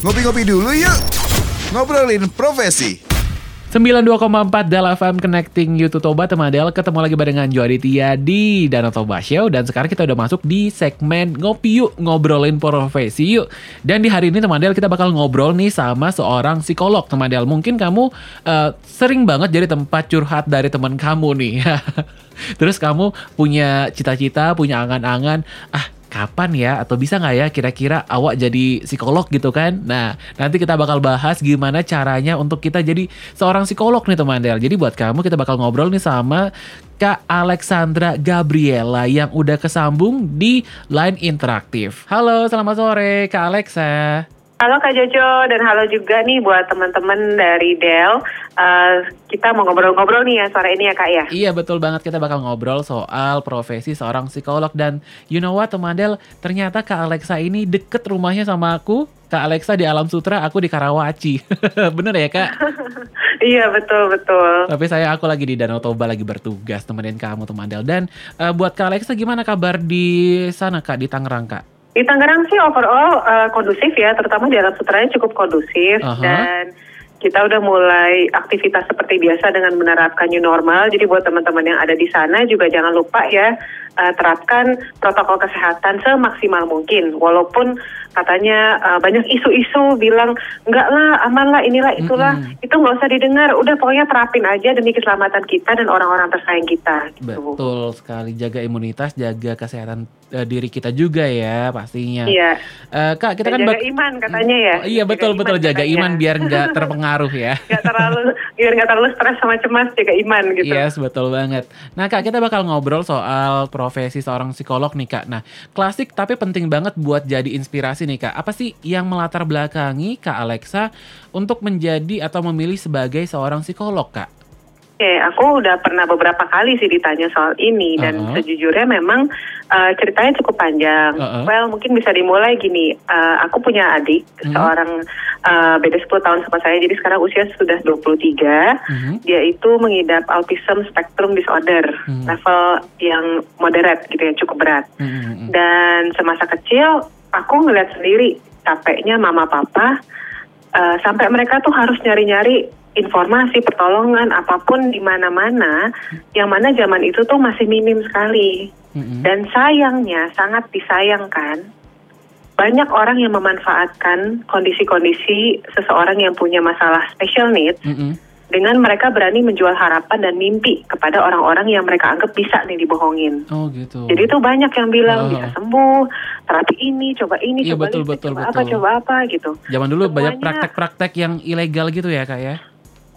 Ngopi-ngopi dulu yuk. Ngobrolin profesi. 92,4 Dal FM Connecting You to Toba teman Del. Ketemu lagi barengan Jo Aditya di Danau Toba Show. Dan sekarang kita udah masuk di segmen ngopi yuk ngobrolin profesi yuk. Dan di hari ini teman Del kita bakal ngobrol nih sama seorang psikolog. Teman Del mungkin kamu uh, sering banget jadi tempat curhat dari teman kamu nih. Terus kamu punya cita-cita punya angan-angan ah kapan ya atau bisa nggak ya kira-kira awak jadi psikolog gitu kan? Nah nanti kita bakal bahas gimana caranya untuk kita jadi seorang psikolog nih teman Del. Jadi buat kamu kita bakal ngobrol nih sama Kak Alexandra Gabriela yang udah kesambung di line interaktif. Halo, selamat sore Kak Alexa. Halo Kak Jojo dan halo juga nih buat teman-teman dari Del. Uh, kita mau ngobrol-ngobrol nih ya sore ini ya Kak ya. Iya betul banget kita bakal ngobrol soal profesi seorang psikolog dan you know what teman Del ternyata Kak Alexa ini deket rumahnya sama aku. Kak Alexa di Alam Sutra, aku di Karawaci. Bener ya kak? iya betul betul. Tapi saya aku lagi di Danau Toba lagi bertugas temenin kamu teman Del. Dan uh, buat Kak Alexa gimana kabar di sana kak di Tangerang kak? Di Tangerang sih overall uh, kondusif ya, terutama di alam sutranya cukup kondusif uh -huh. dan kita udah mulai aktivitas seperti biasa dengan menerapkan new normal. Jadi buat teman-teman yang ada di sana juga jangan lupa ya uh, terapkan protokol kesehatan semaksimal mungkin. Walaupun katanya uh, banyak isu-isu bilang enggak lah, aman lah, inilah, itulah, mm -hmm. itu nggak usah didengar. Udah pokoknya terapin aja demi keselamatan kita dan orang-orang tersayang kita. Gitu. Betul sekali, jaga imunitas, jaga kesehatan uh, diri kita juga ya pastinya. Iya. Uh, Kak, kita dan kan jaga iman katanya ya. Oh, iya betul betul jaga katanya. iman biar nggak terpengaruh ya. Gak terlalu biar nggak terlalu stres sama cemas, jaga iman gitu. Yes, betul banget. Nah Kak, kita bakal ngobrol soal profesi seorang psikolog nih Kak. Nah, klasik tapi penting banget buat jadi inspirasi nih Kak. Apa sih yang melatar belakangi Kak Alexa untuk menjadi atau memilih sebagai seorang psikolog Kak? Oke, aku udah pernah beberapa kali sih ditanya soal ini dan uh -huh. sejujurnya memang uh, ceritanya cukup panjang. Uh -huh. Well, mungkin bisa dimulai gini. Uh, aku punya adik uh -huh. seorang uh, beda 10 tahun sama saya, jadi sekarang usia sudah 23. Uh -huh. Dia itu mengidap autism spectrum disorder, uh -huh. level yang moderate gitu ya, cukup berat. Uh -huh. Dan semasa kecil aku ngeliat sendiri capeknya mama papa uh, sampai mereka tuh harus nyari-nyari informasi pertolongan apa pun di mana-mana yang mana zaman itu tuh masih minim sekali mm-hmm. dan sayangnya sangat disayangkan banyak orang yang memanfaatkan kondisi-kondisi seseorang yang punya masalah special need mm-hmm. dengan mereka berani menjual harapan dan mimpi kepada orang-orang yang mereka anggap bisa nih dibohongin. Oh gitu. Jadi itu banyak yang bilang uh. bisa sembuh, terapi ini, coba ini, iya, coba betul, ini, betul, coba betul. apa, coba apa gitu. Zaman dulu Semuanya, banyak praktek-praktek yang ilegal gitu ya kak ya?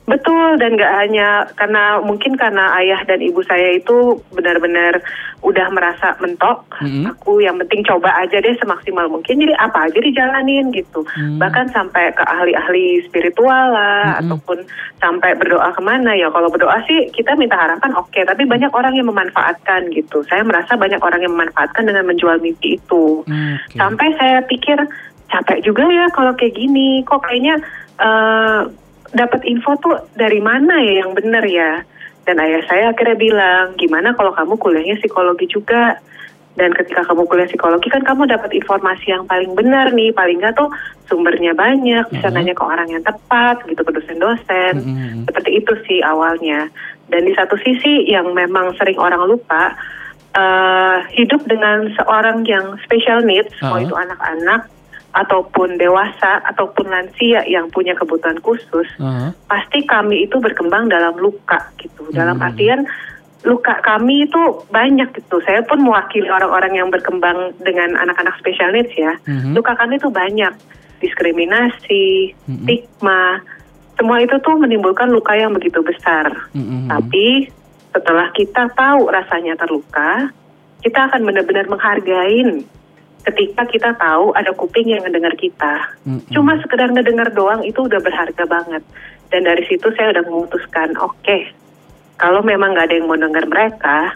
Betul dan gak hanya karena mungkin karena ayah dan ibu saya itu benar-benar udah merasa mentok, mm-hmm. aku yang penting coba aja deh semaksimal mungkin jadi apa aja dijalanin gitu. Mm-hmm. Bahkan sampai ke ahli-ahli spiritual lah mm-hmm. ataupun sampai berdoa ke mana ya kalau berdoa sih kita minta harapan oke, okay, tapi banyak orang yang memanfaatkan gitu. Saya merasa banyak orang yang memanfaatkan dengan menjual mimpi itu. Okay. Sampai saya pikir capek juga ya kalau kayak gini, kok kayaknya uh, dapat info tuh dari mana ya yang benar ya? Dan ayah saya akhirnya bilang, gimana kalau kamu kuliahnya psikologi juga? Dan ketika kamu kuliah psikologi kan kamu dapat informasi yang paling benar nih, paling nggak tuh sumbernya banyak, bisa uh-huh. nanya ke orang yang tepat, gitu ke dosen-dosen. Uh-huh. Seperti itu sih awalnya. Dan di satu sisi yang memang sering orang lupa, uh, hidup dengan seorang yang special needs, uh-huh. mau itu anak-anak ataupun dewasa ataupun lansia yang punya kebutuhan khusus, uh-huh. pasti kami itu berkembang dalam luka gitu. Dalam artian luka kami itu banyak gitu. Saya pun mewakili orang-orang yang berkembang dengan anak-anak special needs ya. Uh-huh. Luka kami itu banyak diskriminasi, uh-huh. stigma, semua itu tuh menimbulkan luka yang begitu besar. Uh-huh. Tapi setelah kita tahu rasanya terluka, kita akan benar-benar menghargai ketika kita tahu ada kuping yang ngedengar kita. Mm-hmm. Cuma sekedar ngedengar doang itu udah berharga banget. Dan dari situ saya udah memutuskan, oke, okay, kalau memang nggak ada yang mau dengar mereka,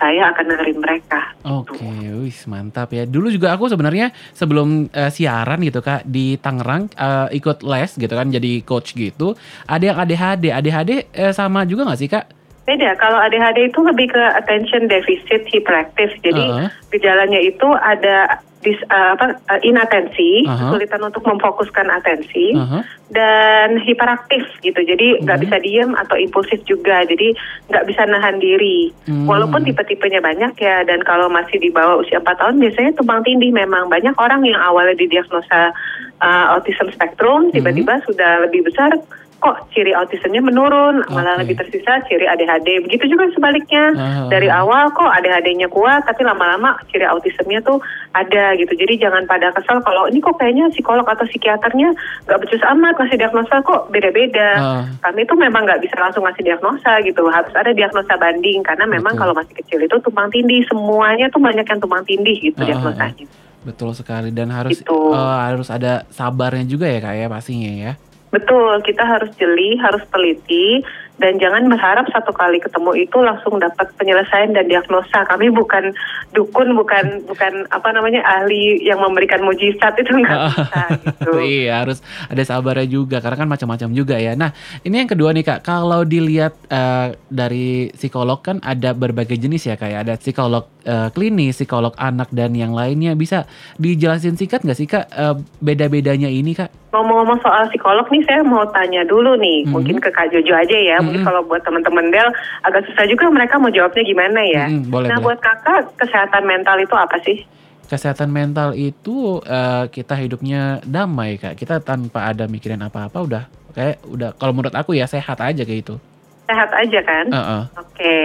saya akan dengerin mereka. Oke, okay, wis mantap ya. Dulu juga aku sebenarnya sebelum uh, siaran gitu kak di Tangerang uh, ikut les gitu kan, jadi coach gitu. Ada yang ADHD, ADHD uh, sama juga nggak sih kak? Beda, kalau ADHD itu lebih ke attention deficit hyperactive. Jadi uh -huh. gejalanya itu ada dis, uh, apa uh, inatensi, Aha. kesulitan untuk memfokuskan atensi Aha. dan hiperaktif gitu. Jadi nggak Mhm. bisa diem atau impulsif juga. Jadi nggak bisa nahan diri. Hmm. Walaupun tipe-tipenya banyak ya dan kalau masih di bawah usia 4 tahun biasanya tumpang tindih memang banyak orang yang awalnya didiagnosa uh, autism spektrum tiba-tiba sudah lebih besar kok ciri autismnya menurun malah Oke. lebih tersisa ciri ADHD begitu juga sebaliknya Ah. dari awal kok ADHD-nya kuat tapi lama-lama ciri autismnya tuh ada gitu jadi jangan pada kesel kalau ini kok kayaknya psikolog atau psikiaternya nggak becus amat ngasih diagnosa kok beda-beda Ah. kami itu memang nggak bisa langsung ngasih diagnosa gitu harus ada diagnosa banding karena memang Betul. kalau masih kecil itu tumpang tindih semuanya tuh banyak yang tumpang tindih gitu ah, diagnosanya Betul sekali dan harus Gitu. eh, harus ada sabarnya juga ya kak ya pastinya ya. Betul, kita harus jeli, harus teliti, dan jangan berharap satu kali ketemu itu langsung dapat penyelesaian dan diagnosa. Kami bukan dukun, bukan bukan apa namanya ahli yang memberikan mujizat itu nggak bisa gitu. iya harus ada sabarnya juga karena kan macam-macam juga ya. Nah ini yang kedua nih kak, kalau dilihat eh, dari psikolog kan ada berbagai jenis ya kayak ada psikolog eh, klinis, psikolog anak dan yang lainnya. Bisa dijelasin singkat nggak sih kak eh, beda-bedanya ini kak? Ngomong-ngomong soal psikolog nih, saya mau tanya dulu nih, Mhm. mungkin ke Kak Jojo aja ya. Mungkin Mhm. kalau buat teman-teman Del agak susah juga mereka mau jawabnya gimana ya. Mhm, boleh, nah, boleh. buat kakak kesehatan mental itu apa sih? Kesehatan mental itu eh, kita hidupnya damai kak. Kita tanpa ada mikirin apa-apa udah kayak udah kalau menurut aku ya sehat aja kayak itu. Sehat aja kan? Heeh. Oke,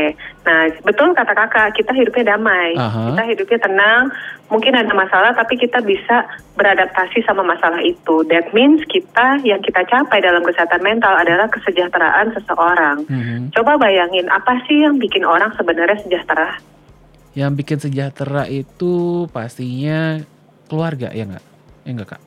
nah betul kata kakak, kita hidupnya damai, Aha. kita hidupnya tenang. Mungkin ada masalah, tapi kita bisa beradaptasi sama masalah itu. That means kita yang kita capai dalam kesehatan mental adalah kesejahteraan seseorang. Mhm. Coba bayangin apa sih yang bikin orang sebenarnya sejahtera? Yang bikin sejahtera itu pastinya keluarga ya nggak? Ya nggak kak?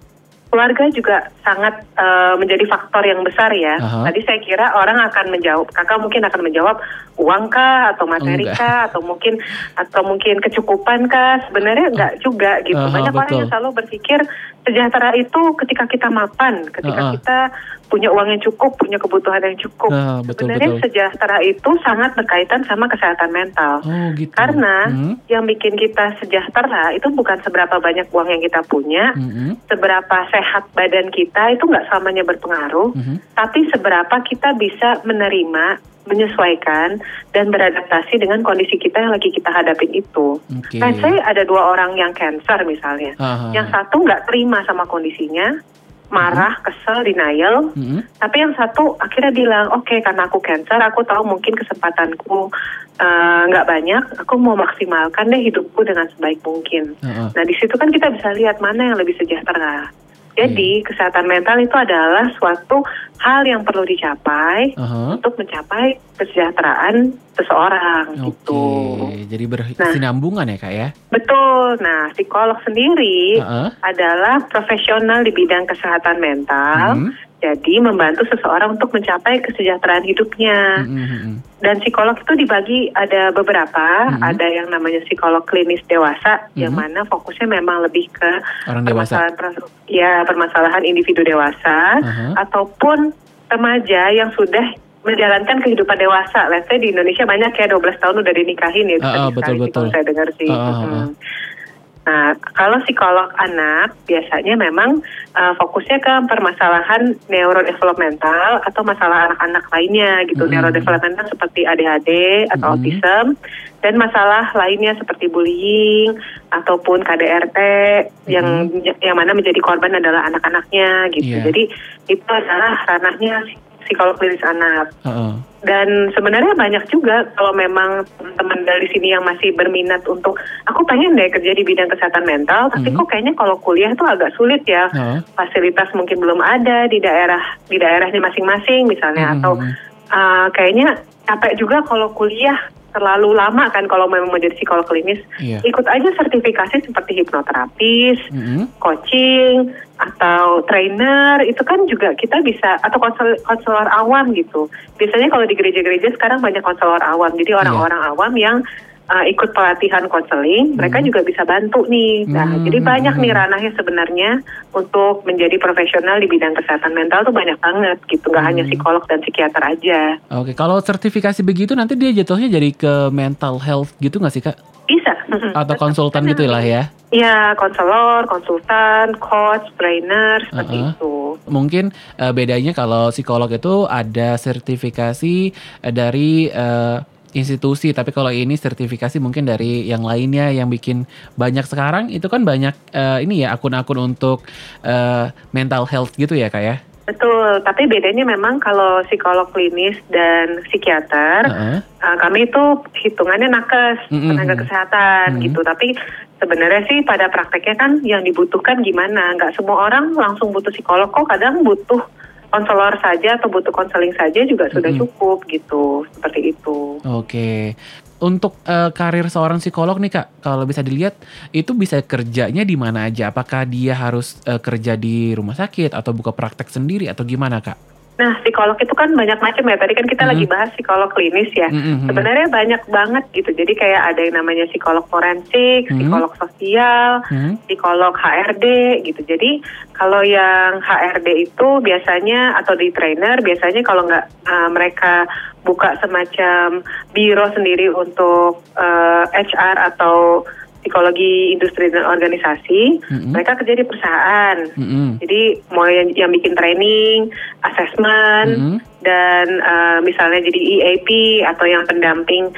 Keluarga juga sangat eh, menjadi faktor yang besar ya. Aha. Tadi saya kira orang akan menjawab, kakak mungkin akan menjawab uang kah atau materi Enggak. kah atau mungkin atau mungkin kecukupan kah? Sebenarnya enggak juga gitu. Aha, Banyak orang betul. yang selalu berpikir sejahtera itu ketika kita mapan, ketika Aha. kita punya uang yang cukup, punya kebutuhan yang cukup. Ah, betul, Sebenarnya betul. sejahtera itu sangat berkaitan sama kesehatan mental. Oh gitu. Karena Mhm. yang bikin kita sejahtera itu bukan seberapa banyak uang yang kita punya, Mhm. seberapa sehat badan kita itu nggak selamanya berpengaruh, Mhm. tapi seberapa kita bisa menerima, menyesuaikan, dan beradaptasi dengan kondisi kita yang lagi kita hadapin itu. Oke. Nah, saya ada dua orang yang cancer misalnya. Aha. Yang satu nggak terima sama kondisinya, marah, kesel, denial. Mhm. Tapi yang satu akhirnya bilang, oke karena aku cancer, aku tahu mungkin kesempatanku eh, nggak banyak, aku mau maksimalkan deh hidupku dengan sebaik mungkin. Heeh. Nah di situ kan kita bisa lihat mana yang lebih sejahtera. Jadi kesehatan mental itu adalah suatu hal yang perlu dicapai Aha. untuk mencapai kesejahteraan seseorang Oke, gitu. jadi bersinambungan ya kak ya? Betul. Nah psikolog sendiri Heeh. adalah profesional di bidang kesehatan mental. Mhm. Jadi membantu seseorang untuk mencapai kesejahteraan hidupnya. Mhm, mhm. Dan psikolog itu dibagi ada beberapa, Mhm. ada yang namanya psikolog klinis dewasa, yang Mhm. mana fokusnya memang lebih ke Orang dewasa. permasalahan ya permasalahan individu dewasa, Aha. ataupun remaja yang sudah menjalankan kehidupan dewasa. Let's say di Indonesia banyak ya 12 tahun udah dinikahin ya. Ah, tadi betul, betul. Saya dengar sih. Ah, ah, Mhm. ah. Nah, kalau psikolog anak biasanya memang uh, fokusnya ke permasalahan neurodevelopmental atau masalah anak-anak lainnya gitu. Mhm. Neurodevelopmental seperti ADHD atau Mhm. autism dan masalah lainnya seperti bullying ataupun KDRT yang yang mana menjadi korban adalah anak-anaknya gitu. Iya. Jadi itu adalah ranahnya psikolog klinis anak. Heeh. Dan sebenarnya banyak juga kalau memang teman-teman dari sini yang masih berminat untuk aku pengen deh kerja di bidang kesehatan mental, tapi Mhm. kok kayaknya kalau kuliah tuh agak sulit ya. Heeh. Fasilitas mungkin belum ada di daerah di daerahnya masing-masing misalnya Mhm. atau uh, kayaknya capek juga kalau kuliah terlalu lama kan kalau memang menjadi psikolog klinis. Iya. Ikut aja sertifikasi seperti hipnoterapis, Mhm. coaching atau trainer itu kan juga kita bisa atau konsel konselor awam gitu. Biasanya kalau di gereja-gereja sekarang banyak konselor awam. Jadi orang-orang awam yang uh, ikut pelatihan konseling, mereka Mhm. juga bisa bantu nih. Nah, Mhm. jadi banyak nih ranahnya sebenarnya untuk menjadi profesional di bidang kesehatan mental tuh banyak banget gitu. Nggak hanya Mhm. psikolog dan psikiater aja. Oke, kalau sertifikasi begitu nanti dia jatuhnya jadi ke mental health gitu nggak sih kak? Bisa. Atau konsultan gitu lah ya. Iya, konselor, konsultan, coach, trainer, seperti Uh-uh. itu. Mungkin eh, bedanya kalau psikolog itu ada sertifikasi eh, dari eh, institusi, tapi kalau ini sertifikasi mungkin dari yang lainnya yang bikin banyak sekarang itu kan banyak eh, ini ya akun-akun untuk eh, mental health gitu ya kak ya. Betul, tapi bedanya memang kalau psikolog klinis dan psikiater, Heeh. uh, kami itu hitungannya nakes, Mm-mm. tenaga kesehatan Mm. gitu. Tapi sebenarnya sih pada prakteknya kan yang dibutuhkan gimana? Nggak semua orang langsung butuh psikolog kok. Kadang butuh konselor saja atau butuh konseling saja juga sudah Mm-mm. cukup gitu. Seperti itu. Oke. Untuk eh, karir seorang psikolog nih kak, kalau bisa dilihat itu bisa kerjanya di mana aja? Apakah dia harus eh, kerja di rumah sakit atau buka praktek sendiri atau gimana kak? Nah, psikolog itu kan banyak macam ya. Tadi kan kita Mm. lagi bahas psikolog klinis ya. Mm-mm. Sebenarnya banyak banget gitu. Jadi kayak ada yang namanya psikolog forensik, Hmm. psikolog sosial, Hmm? psikolog HRD gitu. Jadi kalau yang HRD itu biasanya atau di trainer biasanya kalau nggak uh, mereka buka semacam biro sendiri untuk uh, HR atau psikologi industri dan organisasi, Mm-mm. mereka kerja di perusahaan. Mm-mm. Jadi mau yang, yang bikin training, assessment, Mm-mm. dan uh, misalnya jadi EAP atau yang pendamping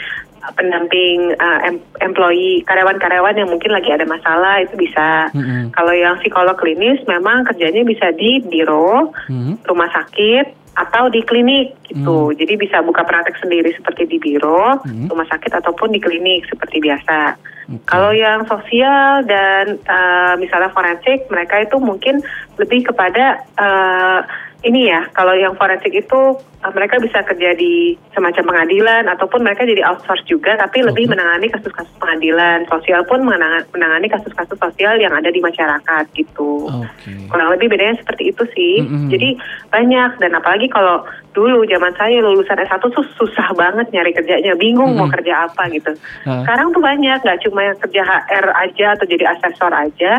pendamping uh, em- employee karyawan-karyawan yang mungkin lagi ada masalah itu bisa. Mm-mm. Kalau yang psikolog klinis memang kerjanya bisa di biro, Mm-mm. rumah sakit atau di klinik gitu. Jadi bisa buka praktek sendiri seperti di biro, Hmm. rumah sakit ataupun di klinik seperti biasa. Kalau yang sosial dan uh, misalnya forensik, mereka itu mungkin lebih kepada uh, ini ya. Kalau yang forensik itu uh, mereka bisa kerja di semacam pengadilan ataupun mereka jadi outsource juga, tapi lebih menangani kasus-kasus pengadilan. Sosial pun menanga- menangani kasus-kasus sosial yang ada di masyarakat gitu. Oke. Kurang lebih bedanya seperti itu sih. Mm-mm. Jadi banyak dan apalagi kalau dulu zaman saya lulusan S1 tuh susah banget nyari kerjanya, bingung mau kerja apa gitu. Sekarang tuh banyak, nggak cuma yang kerja HR aja atau jadi asesor aja,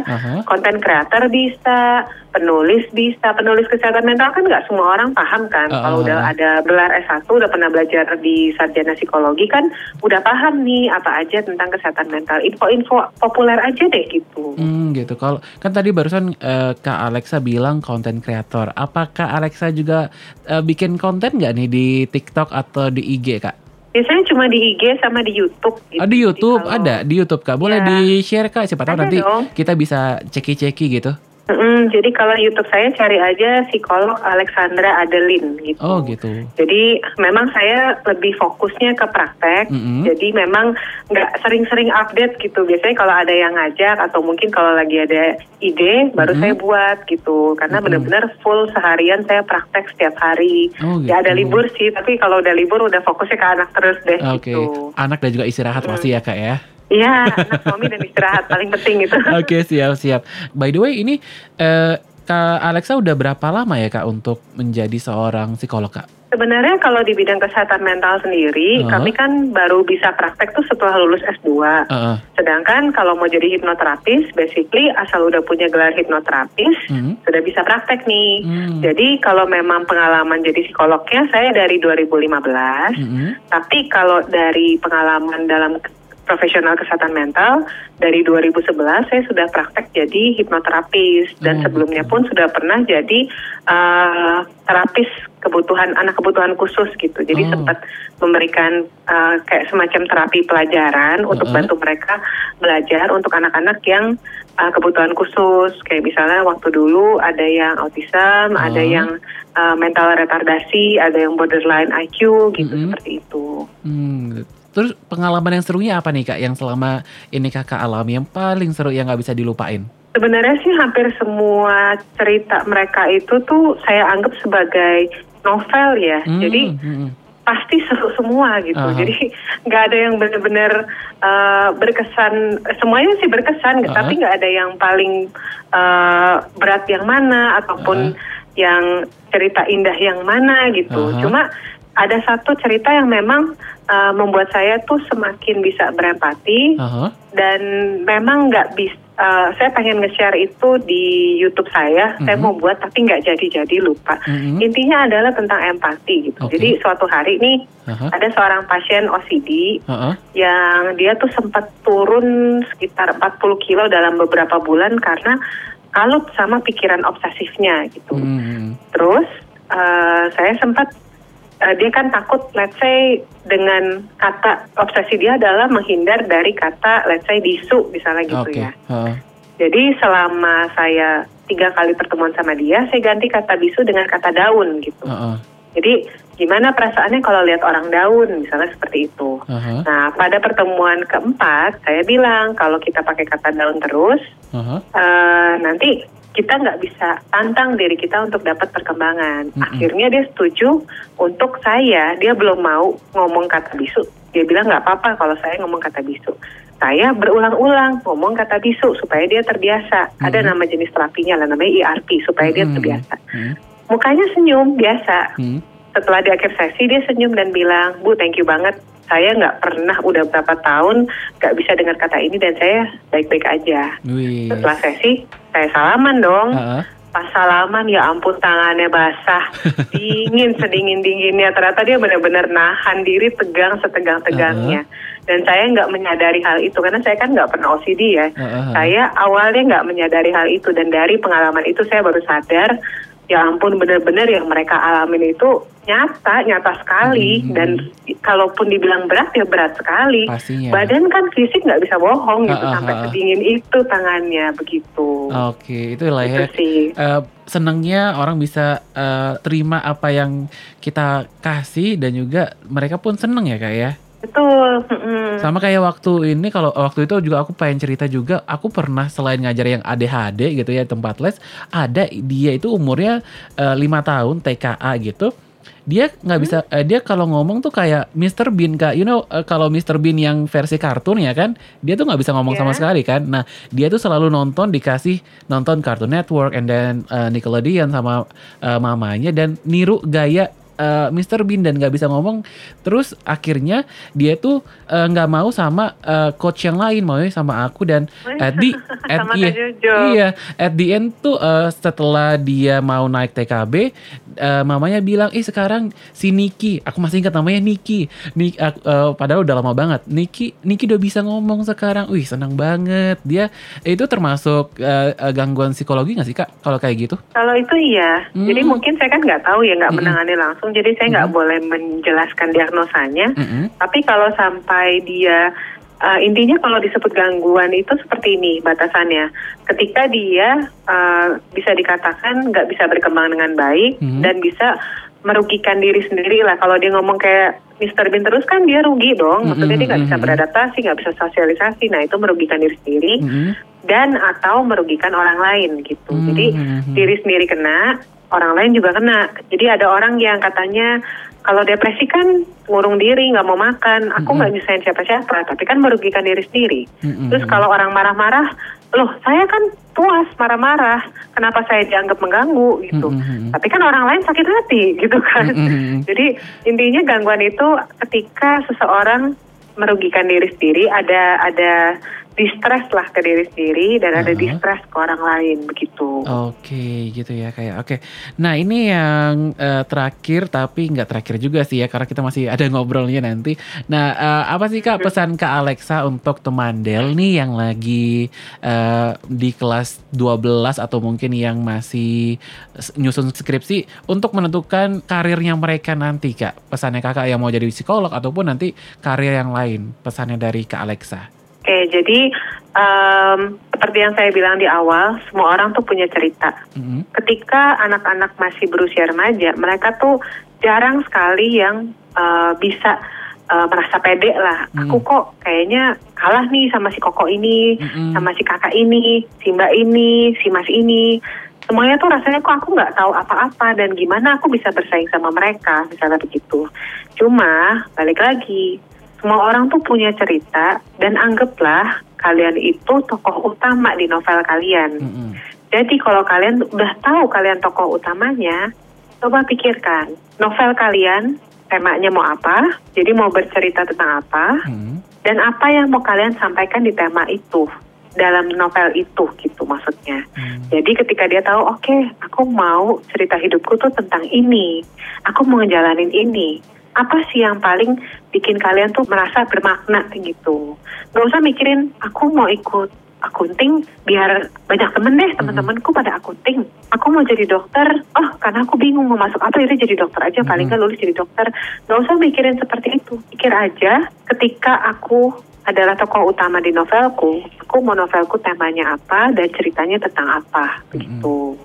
konten creator bisa, penulis bisa, penulis kesehatan mental kan nggak semua orang paham kan. Ah, Kalau ah, udah ah. ada gelar S1, udah pernah belajar di sarjana psikologi kan, udah paham nih apa aja tentang kesehatan mental. Info-info populer aja deh gitu. Hmm gitu. Kalau kan tadi barusan eh, Kak Alexa bilang konten kreator. Apakah Alexa juga eh, bikin konten nggak nih di TikTok atau di IG Kak? Biasanya cuma di IG sama di YouTube. Gitu. Oh, di YouTube Jadi kalau- ada di YouTube Kak. Boleh Ya. di share Kak. Siapa tahu Ada nanti dong. kita bisa ceki-ceki gitu. Mm-mm, jadi kalau YouTube saya cari aja psikolog Alexandra Adeline gitu. Oh gitu. Jadi memang saya lebih fokusnya ke praktek. Mm-mm. Jadi memang nggak sering-sering update gitu. Biasanya kalau ada yang ngajak atau mungkin kalau lagi ada ide baru Mm-mm. saya buat gitu. Karena Mm-mm. benar-benar full seharian saya praktek setiap hari. Oh, Ya ada gitu. libur sih, tapi kalau udah libur udah fokusnya ke anak terus deh Oke. gitu. Anak dan juga istirahat pasti ya Kak ya. Iya, anak suami dan istirahat paling penting itu. Oke siap siap. By the way ini eh, Kak Alexa udah berapa lama ya Kak untuk menjadi seorang psikolog Kak? Sebenarnya kalau di bidang kesehatan mental sendiri, Uh-huh. kami kan baru bisa praktek tuh setelah lulus S2. Heeh. Sedangkan kalau mau jadi hipnoterapis, basically asal udah punya gelar hipnoterapis, Hmm. sudah bisa praktek nih. Hmm. Jadi kalau memang pengalaman jadi psikolognya saya dari 2015, Mm-mm. tapi kalau dari pengalaman dalam profesional kesehatan mental dari 2011 saya sudah praktek jadi hipnoterapis dan Oh, sebelumnya gitu. pun sudah pernah jadi eh, terapis kebutuhan anak kebutuhan khusus gitu. Jadi Oh. sempat memberikan eh, kayak semacam terapi pelajaran untuk Uh-uh. bantu mereka belajar untuk anak-anak yang eh, kebutuhan khusus. Kayak misalnya waktu dulu ada yang autism, ada yang eh, mental retardasi, ada yang borderline IQ gitu Mm-mm. seperti itu. Hmm. Terus pengalaman yang serunya apa nih kak? Yang selama ini kakak alami yang paling seru yang nggak bisa dilupain? Sebenarnya sih hampir semua cerita mereka itu tuh saya anggap sebagai novel ya. Hmm, Jadi hmm, pasti seru semua gitu. Aha. Jadi nggak ada yang benar-benar eh, berkesan. Semuanya sih berkesan, Aha. tapi nggak ada yang paling eh, berat yang mana ataupun yang cerita indah yang mana gitu. Aha. Cuma ada satu cerita yang memang eh, membuat saya tuh semakin bisa berempati Aha. dan memang nggak bis eh, saya pengen nge-share itu di YouTube saya. Saya Mhm. mau buat tapi nggak jadi-jadi lupa. Mhm. Intinya adalah tentang empati gitu. Oke. Jadi suatu hari nih Aha. ada seorang pasien OCD Heeh. yang dia tuh sempat turun sekitar 40 kilo dalam beberapa bulan karena kalut sama pikiran obsesifnya gitu. Hmm. Terus eh, saya sempat eh, dia kan takut let's say dengan kata obsesi dia adalah menghindar dari kata let's say bisu misalnya gitu Oke. ya. Heeh. Jadi selama saya tiga kali pertemuan sama dia, saya ganti kata bisu dengan kata daun gitu. Heeh. Jadi gimana perasaannya kalau lihat orang daun misalnya seperti itu. Aha. Nah pada pertemuan keempat saya bilang kalau kita pakai kata daun terus Aha. eh, nanti kita nggak bisa tantang diri kita untuk dapat perkembangan. Mm-mm. Akhirnya dia setuju untuk saya, dia belum mau ngomong kata bisu. Dia bilang nggak apa-apa kalau saya ngomong kata bisu. Saya berulang-ulang ngomong kata bisu supaya dia terbiasa. Ada Mhm. nama jenis terapinya lah, namanya ERP supaya dia Hmm. terbiasa. Hmm. Mukanya senyum biasa. Hmm. Setelah di akhir sesi dia senyum dan bilang, Bu thank you banget. Saya nggak pernah udah berapa tahun nggak bisa dengar kata ini dan saya baik-baik aja. Wih. Setelah sesi, saya salaman dong. Heeh. Pas salaman, ya ampun tangannya basah, dingin sedingin dinginnya. Ternyata dia benar-benar nahan diri tegang setegang-tegangnya. Dan saya nggak menyadari hal itu karena saya kan nggak pernah OCD ya. Heeh. Saya awalnya nggak menyadari hal itu dan dari pengalaman itu saya baru sadar. Ya ampun benar-benar yang mereka alamin itu nyata, nyata sekali Mhm. dan kalaupun dibilang berat ya berat sekali. Pastinya. Badan kan fisik nggak bisa bohong gitu ah, sampai ah. sedingin itu tangannya begitu. Oke, itu lah Itu ya. sih. Eh, senangnya orang bisa eh, terima apa yang kita kasih dan juga mereka pun seneng ya kak ya. Betul. Sama kayak waktu ini kalau waktu itu juga aku pengen cerita juga aku pernah selain ngajar yang ADHD gitu ya tempat les ada dia itu umurnya eh, lima tahun TKA gitu dia nggak bisa eh, dia kalau ngomong tuh kayak Mr. Bean kak you know eh, kalau Mr. Bean yang versi kartun ya kan dia tuh nggak bisa ngomong sama Iya. sekali kan nah dia tuh selalu nonton dikasih nonton Cartoon Network and then eh, Nickelodeon sama eh, mamanya dan niru gaya eh, Mr. Bean dan nggak bisa ngomong terus akhirnya dia tuh nggak mau sama eh, coach yang lain maunya sama aku dan at the at iya, iya at the end tuh eh, setelah dia mau naik TKB eh, mamanya bilang ih sekarang si Niki aku masih ingat namanya Niki Nik aku- eh, padahal udah lama banget Niki Niki udah bisa ngomong sekarang wih senang banget dia itu termasuk eh, eh, gangguan psikologi nggak sih kak kalau kayak gitu Kalau itu iya. Hmm. Jadi mungkin saya kan nggak tahu ya nggak Mm-mm. menangani langsung. Jadi saya nggak boleh menjelaskan diagnosanya. Mm-mm. Tapi kalau sampai dia eh, intinya kalau disebut gangguan itu seperti ini batasannya. Ketika dia eh, bisa dikatakan nggak bisa berkembang dengan baik Mhm. dan bisa merugikan diri sendiri lah. Kalau dia ngomong kayak Mr. Bean terus kan dia rugi dong. Maksudnya dia nggak bisa Mhm. beradaptasi, nggak bisa sosialisasi. Nah itu merugikan diri sendiri Mm-mm. dan atau merugikan orang lain gitu. Mhm. Jadi diri sendiri kena, orang lain juga kena. Jadi ada orang yang katanya kalau depresi kan ngurung diri, nggak mau makan. Aku nggak nyusahin siapa-siapa, tapi kan merugikan diri sendiri. Mm-mm. Terus kalau orang marah-marah, loh saya kan puas marah-marah, kenapa saya dianggap mengganggu gitu. Mhm. Tapi kan orang lain sakit hati gitu kan. Mm-mm. Jadi intinya gangguan itu ketika seseorang merugikan diri sendiri, ada ada distress lah ke diri sendiri dan ada Uh-huh. distress ke orang lain begitu. Oke, gitu ya kayak. Oke. Nah, ini yang eh, terakhir tapi nggak terakhir juga sih ya karena kita masih ada ngobrolnya nanti. Nah, eh, apa sih Kak pesan Kak Alexa untuk teman Del nih yang lagi eh, di kelas 12 atau mungkin yang masih nyusun skripsi untuk menentukan karirnya mereka nanti, Kak. Pesannya Kakak yang mau jadi psikolog ataupun nanti karir yang lain. Pesannya dari Kak Alexa. Oke, jadi em, seperti yang saya bilang di awal, semua orang tuh punya cerita. Mm-mm. Ketika anak-anak masih berusia remaja, mereka tuh jarang sekali yang eh, bisa eh, merasa pede lah. Hmm. Aku kok kayaknya kalah nih sama si koko ini, Mm-mm. sama si kakak ini, si mbak ini, si mas ini. Semuanya tuh rasanya kok aku nggak tahu apa-apa dan gimana aku bisa bersaing sama mereka, misalnya begitu. Cuma balik lagi, semua orang tuh punya cerita dan anggaplah kalian itu tokoh utama di novel kalian. Mm-mm. Jadi kalau kalian udah tahu kalian tokoh utamanya, coba pikirkan novel kalian temanya mau apa, jadi mau bercerita tentang apa, Mm-mm. dan apa yang mau kalian sampaikan di tema itu. dalam novel itu gitu maksudnya. Hmm. Jadi ketika dia tahu, oke, aku mau cerita hidupku tuh tentang ini, aku mau ngejalanin ini. Apa sih yang paling bikin kalian tuh merasa bermakna gitu? Gak usah mikirin, aku mau ikut akunting biar banyak temen deh teman-temanku pada akunting. Aku mau jadi dokter, oh karena aku bingung mau masuk apa jadi jadi dokter aja paling nggak lulus jadi dokter. Gak usah mikirin seperti itu. Pikir aja ketika aku adalah tokoh utama di novelku, aku mau novelku temanya apa dan ceritanya tentang apa gitu.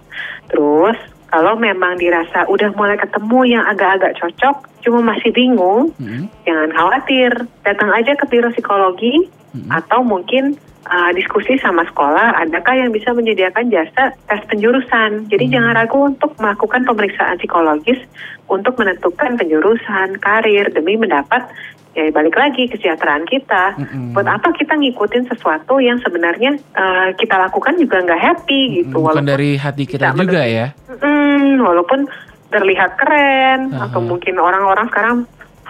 Terus kalau memang dirasa udah mulai ketemu yang agak-agak cocok, cuma masih bingung, Mm-mm. jangan khawatir. Datang aja ke biro psikologi atau mungkin uh, diskusi sama sekolah, adakah yang bisa menyediakan jasa tes penjurusan. Jadi jangan ragu untuk melakukan pemeriksaan psikologis untuk menentukan penjurusan, karir demi mendapat ya balik lagi kesejahteraan kita. Mm-mm. Buat apa kita ngikutin sesuatu yang sebenarnya uh, kita lakukan juga nggak happy gitu. Bukan walaupun dari hati kita juga ya. Mm, walaupun terlihat keren Aha. atau mungkin orang-orang sekarang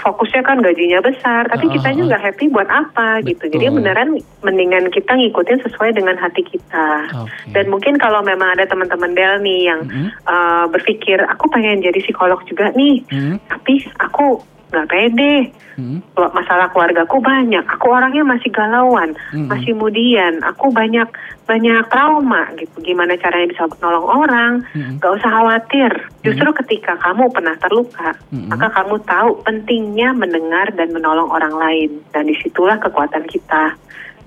fokusnya kan gajinya besar, tapi Aha. kitanya nggak happy buat apa gitu. Jadi Betul. beneran mendingan kita ngikutin sesuai dengan hati kita. Oke. Dan mungkin kalau memang ada teman-teman Del nih yang Mm-mm. uh, berpikir aku pengen jadi psikolog juga nih, Mm-mm. tapi aku nggak pede. Kalau Masalah keluargaku banyak. Aku orangnya masih galauan, Mm-mm. masih mudian. Aku banyak banyak trauma gitu. Gimana caranya bisa menolong orang? Mm-mm. Gak usah khawatir. Justru ketika kamu pernah terluka, Mm-mm. maka kamu tahu pentingnya mendengar dan menolong orang lain. Dan di situlah kekuatan kita.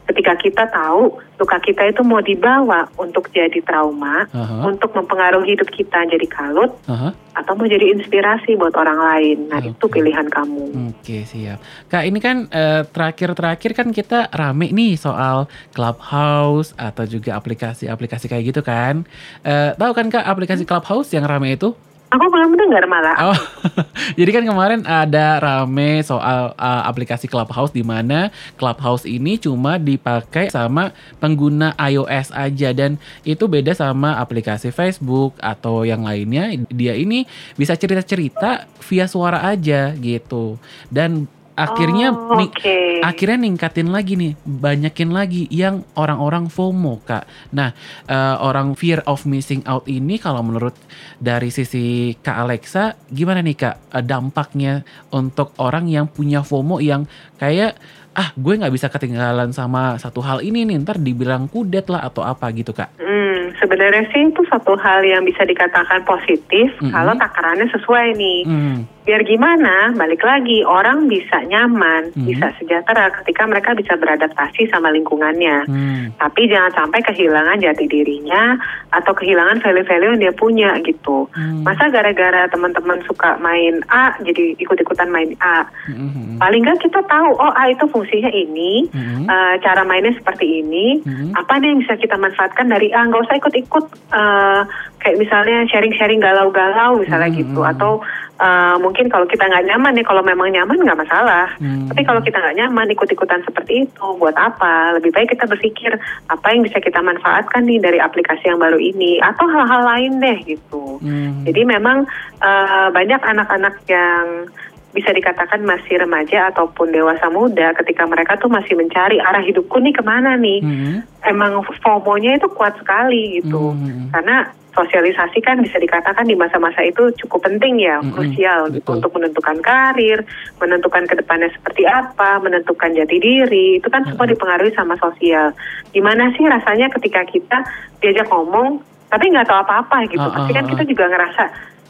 Ketika kita tahu luka kita itu mau dibawa untuk jadi trauma, Aha. untuk mempengaruhi hidup kita jadi kalut, Aha. atau mau jadi inspirasi buat orang lain. Nah itu Oke. pilihan kamu. Oke siap. Kak ini kan eh, terakhir-terakhir kan kita rame nih soal Clubhouse atau juga aplikasi-aplikasi kayak gitu kan. Eh, tahu kan kak aplikasi Clubhouse yang rame itu? Aku belum dengar malah. Oh, jadi kan kemarin ada rame soal uh, aplikasi Clubhouse di mana Clubhouse ini cuma dipakai sama pengguna iOS aja dan itu beda sama aplikasi Facebook atau yang lainnya. Dia ini bisa cerita-cerita via suara aja gitu. Dan akhirnya Oh, nih oke. akhirnya ningkatin lagi nih, banyakin lagi yang orang-orang FOMO kak. Nah, eh, orang fear of missing out ini kalau menurut dari sisi kak Alexa, gimana nih kak eh, dampaknya untuk orang yang punya FOMO yang kayak ah gue nggak bisa ketinggalan sama satu hal ini nih, ntar dibilang kudet lah atau apa gitu kak. Hmm, sebenarnya sih itu satu hal yang bisa dikatakan positif Mhm. kalau takarannya sesuai nih. Hmm, Biar gimana, balik lagi orang bisa nyaman, Mhm. bisa sejahtera ketika mereka bisa beradaptasi sama lingkungannya. hmm, Tapi jangan sampai kehilangan jati dirinya atau kehilangan value-value yang dia punya gitu. Hmm. Masa gara-gara teman-teman suka main A jadi ikut-ikutan main A. hmm, hmm, Paling nggak kita tahu oh A itu fungsinya ini, hmm, eh, cara mainnya seperti ini. hmm, Apa nih yang bisa kita manfaatkan dari A? Nggak usah ikut-ikut eh, kayak misalnya sharing-sharing galau-galau misalnya Hmm, gitu. hmm. Atau eh, mungkin kalau kita nggak nyaman ya, kalau memang nyaman nggak masalah. Hmm. Tapi kalau kita nggak nyaman ikut-ikutan seperti itu, buat apa? Lebih baik kita berpikir apa yang bisa kita manfaatkan nih dari aplikasi yang baru ini atau hal-hal lain deh gitu. hmm. Jadi memang eh, banyak anak-anak yang bisa dikatakan masih remaja ataupun dewasa muda ketika mereka tuh masih mencari arah hidupku nih ke mana nih. Hmm, Emang FOMO-nya itu kuat sekali gitu. hmm, Karena sosialisasi kan bisa dikatakan di masa-masa itu cukup penting ya, Mm-mm, krusial betul. untuk menentukan karir, menentukan ke depannya seperti apa, menentukan jati diri, itu kan semua dipengaruhi sama sosial. Gimana sih rasanya ketika kita diajak ngomong, tapi nggak tahu apa-apa gitu. Ah, Pasti kan ah, kita juga ngerasa,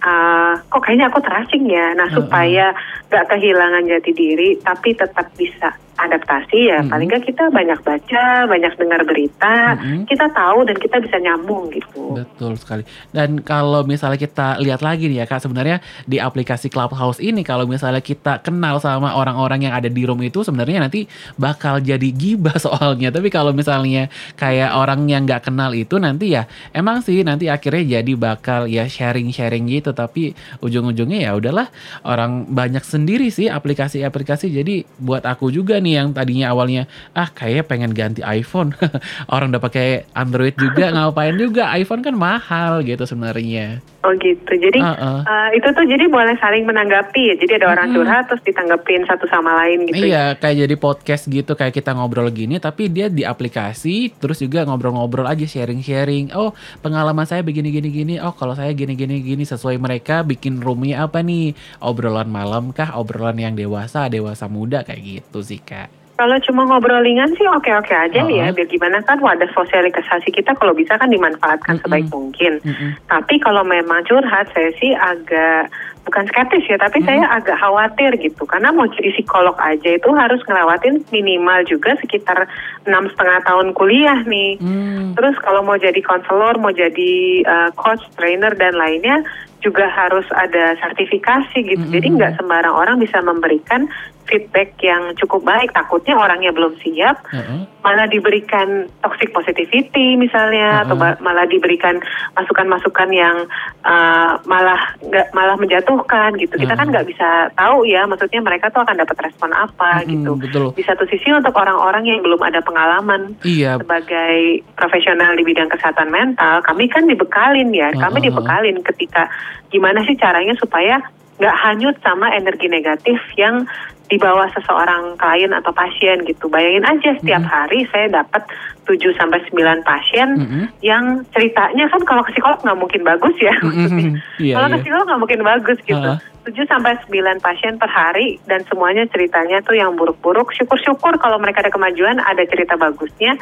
ah, kok kayaknya aku terasing ya. Nah Ah, supaya nggak kehilangan jati diri, tapi tetap bisa adaptasi ya. Mm-mm. Paling nggak kita banyak baca, banyak dengar berita, Mm-mm. kita tahu dan kita bisa nyambung gitu. Betul sekali. Dan kalau misalnya kita lihat lagi nih ya Kak, sebenarnya di aplikasi Clubhouse ini kalau misalnya kita kenal sama orang-orang yang ada di room itu sebenarnya nanti bakal jadi gibah soalnya. Tapi kalau misalnya kayak orang yang nggak kenal itu nanti ya emang sih nanti akhirnya jadi bakal ya sharing-sharing gitu. Tapi ujung-ujungnya ya udahlah orang banyak sendiri sih aplikasi-aplikasi. Jadi buat aku juga nih yang tadinya awalnya ah kayaknya pengen ganti iPhone. orang udah pakai Android juga ngapain juga iPhone kan mahal gitu sebenarnya. Oh gitu. Jadi Uh-uh. uh, itu tuh jadi boleh saling menanggapi. ya. Jadi ada orang curhat terus ditanggapin satu sama lain gitu. Iya, ya. kayak jadi podcast gitu, kayak kita ngobrol gini, tapi dia di aplikasi, terus juga ngobrol-ngobrol aja, sharing-sharing. Oh, pengalaman saya begini, gini, gini. Oh, kalau saya gini, gini, gini, sesuai mereka bikin roomnya apa nih? Obrolan malam kah? Obrolan yang dewasa, dewasa muda kayak gitu sih kak. Kalau cuma ngobrol ringan sih oke-oke aja Uh-uh. ya. Biar gimana kan wadah sosialisasi kita kalau bisa kan dimanfaatkan Mm-mm. sebaik mungkin. Mm-mm. Tapi kalau memang curhat saya sih agak bukan skeptis ya, tapi saya agak khawatir gitu. Karena mau jadi psikolog aja itu harus ngelewatin minimal juga sekitar enam setengah tahun kuliah nih. Hmm. Terus kalau mau jadi konselor, mau jadi uh, coach, trainer dan lainnya juga harus ada sertifikasi gitu. Mm-mm. Jadi nggak sembarang orang bisa memberikan feedback yang cukup baik. Takutnya orangnya belum siap, Uh-uh. malah diberikan toxic positivity misalnya, atau Uh-uh. ba- malah diberikan masukan-masukan yang uh, malah nggak malah menjatuhkan gitu. Kita kan Uh-uh. nggak bisa tahu ya, maksudnya mereka tuh akan dapat respon apa Mm-mm, gitu. betul. Di satu sisi untuk orang-orang yang belum ada pengalaman Iya, sebagai profesional di bidang kesehatan mental, kami kan dibekalin ya, kami Uh-uh. dibekalin ketika gimana sih caranya supaya nggak hanyut sama energi negatif yang dibawa seseorang klien atau pasien gitu. Bayangin aja setiap Mm-mm. hari saya dapat 7 sampai 9 pasien Mm-mm. yang ceritanya kan kalau ke psikolog nggak mungkin bagus ya. maksudnya. Mm-mm. Iya, kalau ke iya. psikolog nggak mungkin bagus gitu. Uh-uh. 7 sampai 9 pasien per hari dan semuanya ceritanya tuh yang buruk-buruk. Syukur-syukur kalau mereka ada kemajuan ada cerita bagusnya.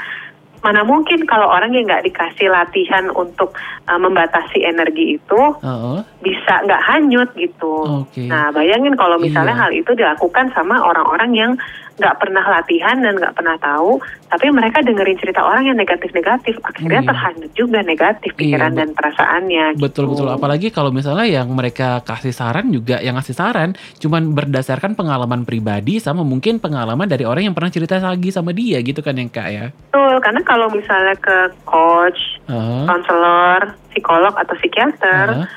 Mana mungkin kalau orang yang nggak dikasih latihan untuk uh, membatasi energi itu Uh-uh. bisa nggak hanyut gitu. Oke. Nah bayangin kalau misalnya Iya. hal itu dilakukan sama orang-orang yang nggak pernah latihan dan nggak pernah tahu, tapi mereka dengerin cerita orang yang negatif-negatif, akhirnya Iya. terhanyut juga negatif Iya, pikiran bet- dan perasaannya. Betul gitu. betul apalagi kalau misalnya yang mereka kasih saran juga yang ngasih saran cuman berdasarkan pengalaman pribadi sama mungkin pengalaman dari orang yang pernah cerita lagi sama dia gitu kan yang kak ya. Betul, karena kalau misalnya ke coach, Heeh. konselor, psikolog atau psikiater, Heeh.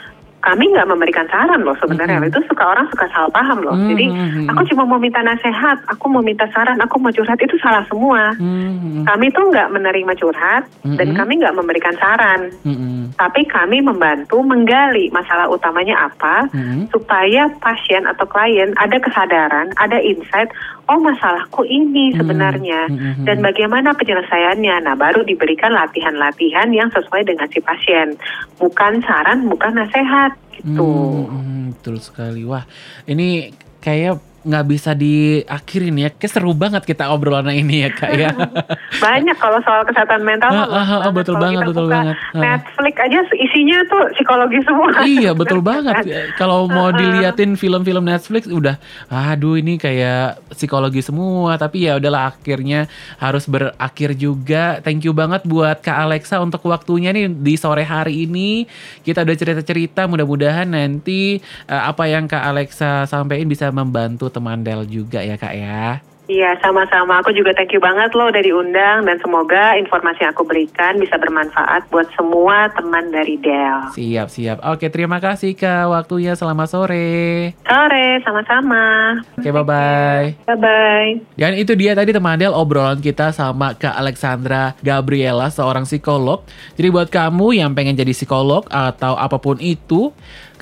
Kami nggak memberikan saran loh sebenarnya. Mm-mm. Itu suka orang suka salah paham loh. Mm, Jadi mm, mm, aku cuma mau minta nasihat, aku mau minta saran, aku mau curhat itu salah semua. Hmm, Kami tuh nggak menerima curhat dan Mm-mm. kami nggak memberikan saran. hmm, hmm, Tapi kami membantu menggali masalah utamanya apa hmm. supaya pasien atau klien ada kesadaran, ada insight, oh masalahku ini Hmm, sebenarnya hmm, hmm, dan hmm. bagaimana penyelesaiannya. Nah, baru diberikan latihan-latihan yang sesuai dengan si pasien. Bukan saran, bukan nasihat gitu. Hmm, hmm, betul sekali. Wah, ini kayak nggak bisa diakhirin ya. Kayak seru banget kita obrolan ini ya kak ya. Banyak kalau soal kesehatan mental Ah, ah, ah, betul Kalau banget, betul banget. Ah. Netflix aja isinya tuh psikologi semua. iya betul banget. Kalau mau diliatin film-film Netflix udah, aduh ini kayak psikologi semua. Tapi ya udahlah akhirnya harus berakhir juga. Thank you banget buat Kak Alexa untuk waktunya nih di sore hari ini. Kita udah cerita-cerita. Mudah-mudahan nanti eh, apa yang Kak Alexa sampaikan bisa membantu teman Del juga ya Kak ya. Iya, sama-sama. Aku juga thank you banget loh udah diundang dan semoga informasi yang aku berikan bisa bermanfaat buat semua teman dari Del. Siap siap. Oke terima kasih Kak waktunya. Selamat sore. Sore, sama-sama. Oke bye bye. Bye-bye. Dan itu dia tadi teman Del obrolan kita sama Kak Alexandra Gabriela seorang psikolog. Jadi buat kamu yang pengen jadi psikolog atau apa pun itu,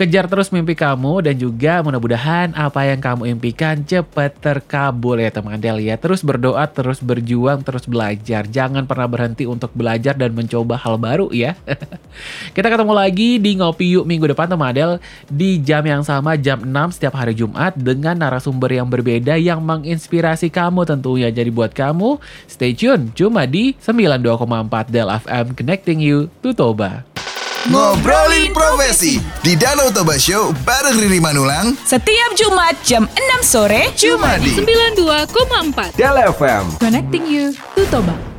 kejar terus mimpi kamu dan juga mudah-mudahan apa yang kamu impikan cepat terkabul ya teman Del ya. Terus berdoa, terus berjuang, terus belajar. Jangan pernah berhenti untuk belajar dan mencoba hal baru ya. Kita ketemu lagi di Ngopi Yuk minggu depan teman Del di jam yang sama jam 6 setiap hari Jumat dengan narasumber yang berbeda yang menginspirasi kamu tentunya. Jadi buat kamu stay tune cuma di 92,4 Del FM Connecting You to Toba. Ngobrolin profesi. Di Danau Toba Show bareng Riri Manulang. Setiap Jumat jam 6 sore cuma di 92,4 Del FM Connecting you to Toba.